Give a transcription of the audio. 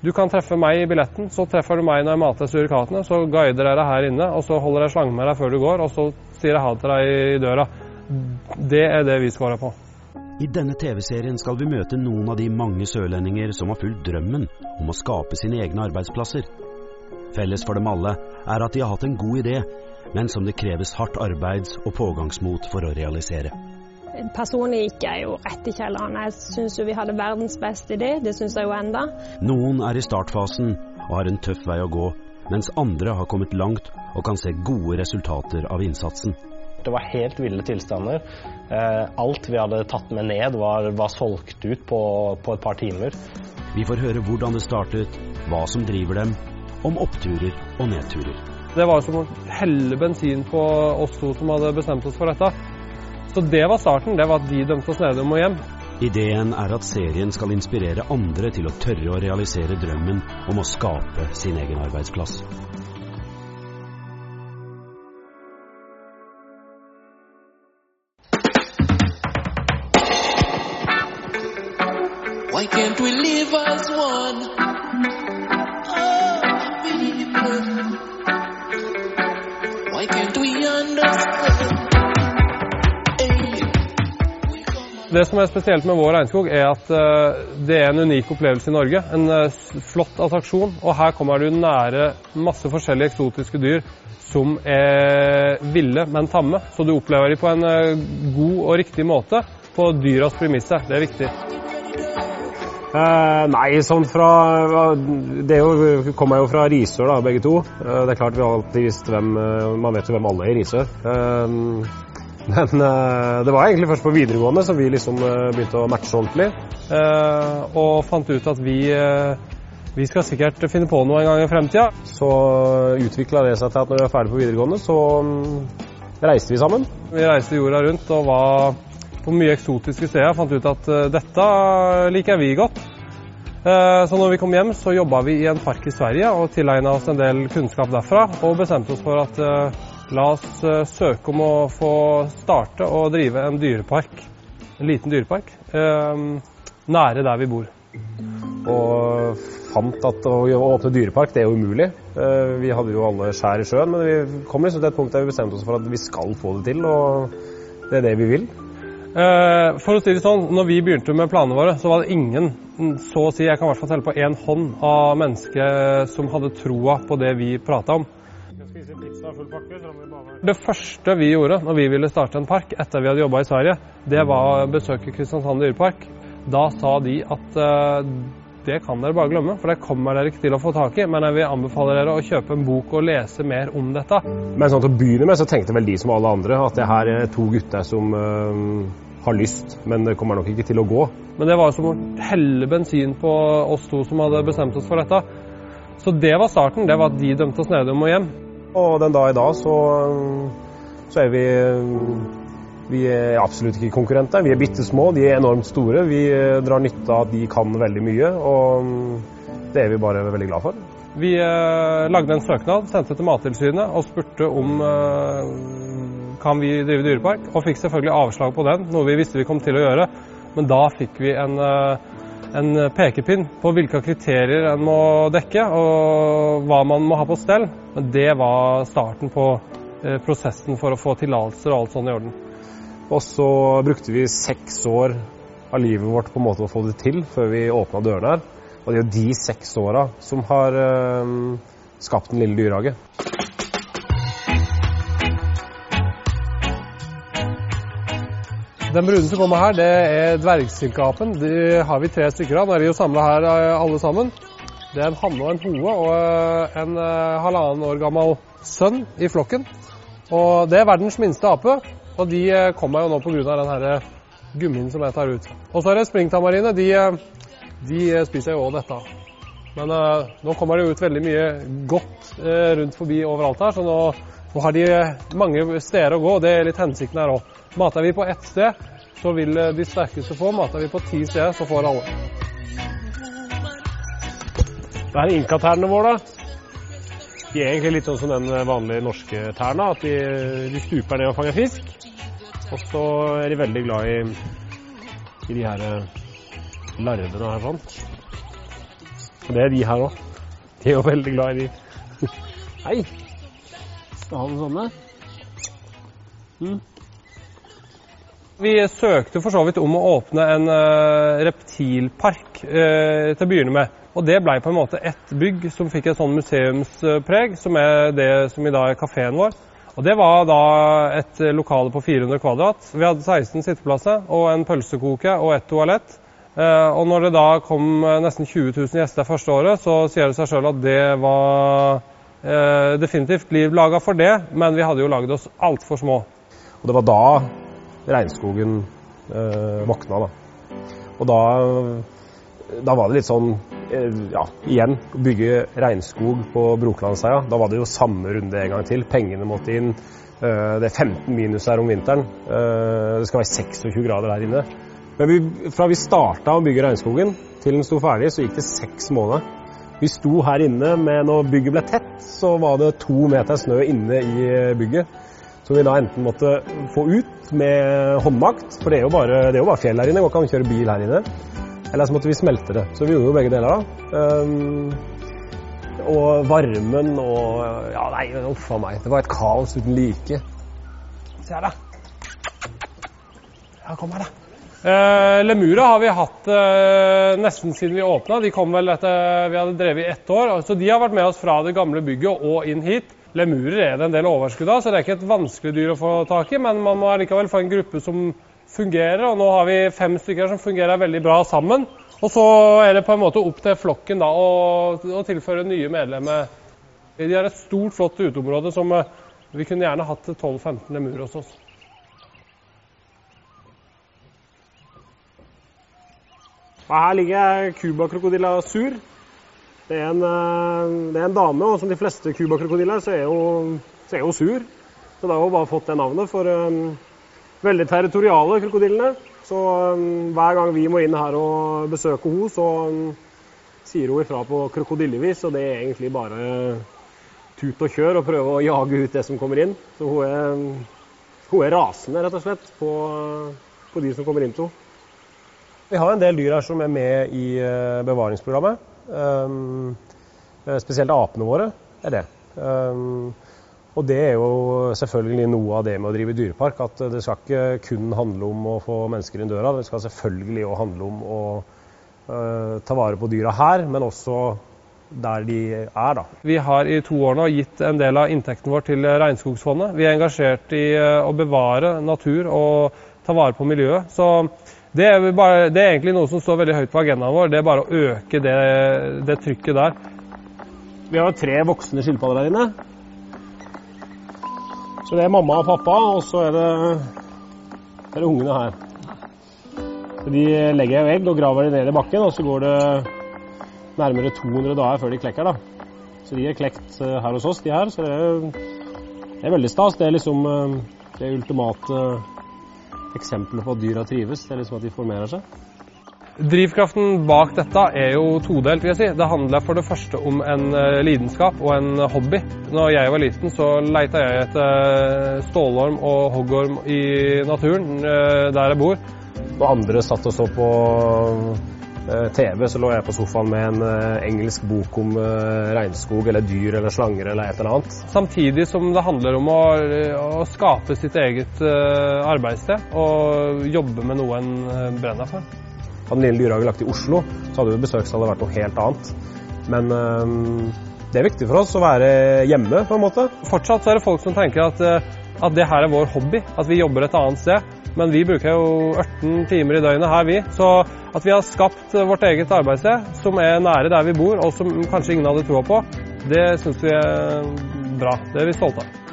Du kan treffe meg i billetten, så treffer du meg når jeg mater surikatene. Så guider jeg deg her inne, og så holder jeg slangen med deg før du går, og så sier jeg ha til deg i døra. Det er det vi scorer på. I denne TV-serien skal vi møte noen av de mange sørlendinger som har fulgt drømmen om å skape sine egne arbeidsplasser. Felles for dem alle er at de har hatt en god idé, men som det kreves hardt arbeids- og pågangsmot for å realisere. Personlig gikk jeg jo rett i kjelleren. Jeg syns jo vi hadde verdens beste idé, det syns jeg jo enda. Noen er i startfasen og har en tøff vei å gå, mens andre har kommet langt og kan se gode resultater av innsatsen. Det var helt ville tilstander. Eh, alt vi hadde tatt med ned, var, var solgt ut på, på, et par timer. Vi får høre hvordan det startet, hva som driver dem, om oppturer og nedturer. Det var som å helle bensin på oss to som hadde bestemt oss for dette. Så det var starten. Det var at de dømte oss nede og må hjem. Ideen er at serien skal inspirere andre til å tørre å realisere drømmen om å skape sin egen arbeidsplass. Why can't we live as one? Det som er spesielt med vår regnskog, er at eh, det er en unik opplevelse i Norge. En eh, flott attraksjon. Og her kommer du nære masse forskjellige eksotiske dyr som er ville, men tamme. Så du opplever dem på en eh, god og riktig måte på dyras premisser. Det er viktig. Eh, nei, sånn fra Det er kommer jo fra Risør, da, begge to. Det er klart vi har alltid visst hvem Man vet jo hvem alle er i Risør. Eh, men eh, det var egentlig først på videregående som vi liksom eh, begynte å matche ordentlig. Eh, og fant ut at vi, vi skal sikkert finne på noe en gang i fremtida. Så utvikla det seg til at når vi var ferdig på videregående, så mm, reiste vi sammen. Vi reiste jorda rundt og var på mye eksotiske steder. Fant ut at dette liker vi godt. Så når vi kom hjem, så jobba vi i en park i Sverige og tilegna oss en del kunnskap derfra. Og bestemte oss for at la oss eh, søke om å få starte og drive en dyrepark. En liten dyrepark. eh, Nære der vi bor. Og fant at å åpne dyrepark, det er jo umulig. Eh, Vi hadde jo alle skjær i sjøen, men vi kom liksom til et punkt der vi bestemte oss for at vi skal få det til. Og det er det vi vil. Eh, For å si det sånn, når vi begynte med planene våre, så var det ingen, så å si, jeg kan i hvert fall telle på én hånd av mennesker som hadde troa på det vi prata om. Det første vi gjorde når vi ville starte en park etter vi hadde jobba i Sverige, det var å besøke Kristiansand dyrepark. Da sa de at uh, det kan dere bare glemme, for det kommer dere ikke til å få tak i. Men jeg vil anbefale dere å kjøpe en bok og lese mer om dette. Men sånn til å begynne med så tenkte vel de som alle andre at det her er to gutter som uh, har lyst, men det kommer nok ikke til å gå. Men det var som å helle bensin på oss to som hadde bestemt oss for dette. Så det var starten. Det var at de dømte oss nede og må hjem. Og den dag i dag så, så er vi vi er absolutt ikke konkurrenter. Vi er bitte små, de er enormt store. Vi eh, drar nytte av at de kan veldig mye, og det er vi bare veldig glad for. Vi eh, lagde en søknad, sendte til Mattilsynet og spurte om eh, kan vi drive dyrepark, og fikk selvfølgelig avslag på den, noe vi visste vi kom til å gjøre. Men da fikk vi en, en pekepinn på hvilke kriterier en må dekke, og hva man må ha på stell. Men det var starten på eh, prosessen for å få tillatelser og alt sånt i orden. Og så brukte vi seks år av livet vårt på en måte å få det til før vi åpna dørene her. Og det er jo de seks åra som har eh, skapt Den lille dyrehage. Den brune som kommer her, det er dvergsilkeapen. De har vi tre stykker av. Nå er de jo samla her eh, alle sammen. Det er en hanne og en hoe og eh, en eh, halvannen år gammel sønn i flokken. Og det er verdens minste ape, og de eh, kommer jo nå pga. den gummien som jeg tar ut. Og så er det springtamarine. De, de spiser jo òg dette. Men uh, nå kommer det ut veldig mye godt uh, rundt forbi overalt her, så nå, nå har de mange steder å gå. og Det er litt hensikten her òg. Mater vi på ett sted, så vil de sterkeste få. Mater vi på ti steder, så får alle. Det er inkaternene våre. da. De er egentlig litt sånn som den vanlige norske terna, at de, de stuper ned og fanger fisk. Og så er de veldig glad i, i de her eh, larvene her sånn. Og det er de her òg. De er jo veldig glad i de. Hei! Skal ha noen sånne? Mm. Vi søkte for så vidt om å åpne en eh, reptilpark eh, til å begynne med. Og det blei på en måte ett bygg som fikk et sånn museumspreg, som er det som i dag er kafeen vår. Og Det var da et lokale på 400 kvadrat. Vi hadde 16 sitteplasser og en pølsekoke og et toalett. Eh, og når det da kom eh, nesten 20 000 gjester første året, så sier det seg sjøl at det var eh, definitivt liv laga for det, men vi hadde jo lagd oss altfor små. Og det var da regnskogen eh, våkna, da. Og da, da var det litt sånn Ja, igjen, bygge regnskog på Brokelandseia. Da var det jo samme runde en gang til. Pengene måtte inn. Eh, det er 15 minus her om vinteren. Eh, det skal være 26 grader her inne. Men vi, fra vi starta å bygge regnskogen til den sto ferdig, så gikk det seks måneder. Vi sto her inne, men når bygget ble tett, så var det to meter snø inne i bygget. Som vi da enten måtte få ut med håndmakt, for det er jo bare, det er jo bare fjell her inne, går ikke an å kjøre bil her inne. Eller så måtte vi smelte det. Så vi gjorde jo begge deler da. Um, og varmen og Ja, nei, uff a meg. Det var et kaos uten like. Se her, da. Ja, kom her, da. Eh, Lemura har vi hatt eh, nesten siden vi åpna. De kom vel etter vi hadde drevet i ett år. Så de har vært med oss fra det gamle bygget og inn hit. Lemurer er det en del overskudd av, så det er ikke et vanskelig dyr å få tak i. Men man må likevel få en gruppe som fungerer, og nå har vi fem stykker som fungerer veldig bra sammen. Og så er det på en måte opp til flokken da, å, å tilføre nye medlemmer. De har et stort, flott uteområde som eh, vi kunne gjerne hatt 12-15 lemurer hos oss. Her ligger Cuba-krokodilla sur. Det er, en, eh, det er en dame, og som de fleste Cuba-krokodiller så, så er hun sur. Så da har hun bare fått det navnet for um, veldig territoriale krokodillene. Så um, hver gang vi må inn her og besøke henne, så um, sier hun ifra på krokodillevis, og det er egentlig bare tut og kjør og prøve å jage ut det som kommer inn. Så hun er, um, hun er rasende, rett og slett, på, på de som kommer inn til henne. Vi har en del dyr her som er med i eh, bevaringsprogrammet. Um, eh, spesielt apene våre er det. Um, og det er jo selvfølgelig noe av det med å drive dyrepark. At det skal ikke kun handle om å få mennesker inn døra. Det skal selvfølgelig òg handle om å uh, ta vare på dyra her, men også der de er, da. Vi har i to år nå gitt en del av inntekten vår til Regnskogsfondet. Vi er engasjert i eh, å bevare natur og ta vare på miljøet. Så det er, bare, det er egentlig noe som står veldig høyt på agendaen vår. Det er bare å øke det, det trykket der. Vi har tre voksne skilpadder der inne. Så det er mamma og pappa, og så er det, er det ungene her. Så de legger jo egg og graver de ned i bakken, og så går det nærmere 200 dager før de klekker. da. Så de er klekt eh, her hos oss, de her. Så det er, det er veldig stas. Det er liksom eh, det ultimate eksempelet på at dyra trives. Det er liksom at de formerer seg. Drivkraften bak dette er jo todelt. vil jeg si. Det handler for det første om en eh, lidenskap og en hobby. Når jeg var liten, så leita jeg etter stålorm og hoggorm i naturen eh, der jeg bor. Når andre satt og så på eh, TV, så lå jeg på sofaen med en eh, engelsk bok om eh, regnskog eller dyr eller slanger eller et eller annet. Samtidig som det handler om å, å skape sitt eget eh, arbeidssted og jobbe med noe en eh, brenner for. Hadde lille dyrehagen lagt i Oslo, så hadde jo besøkstallet vært noe helt annet. Men eh, det er viktig for oss å være hjemme, på en måte. Fortsatt er det folk som tenker at, eh, at det her er vår hobby, at vi jobber et annet sted. Men vi bruker jo 18 timer i døgnet her, vi. Så at vi har skapt vårt eget arbeidssted, som er nære der vi bor, og som kanskje ingen hadde troa på, det syns vi er bra. Det er vi stolte av.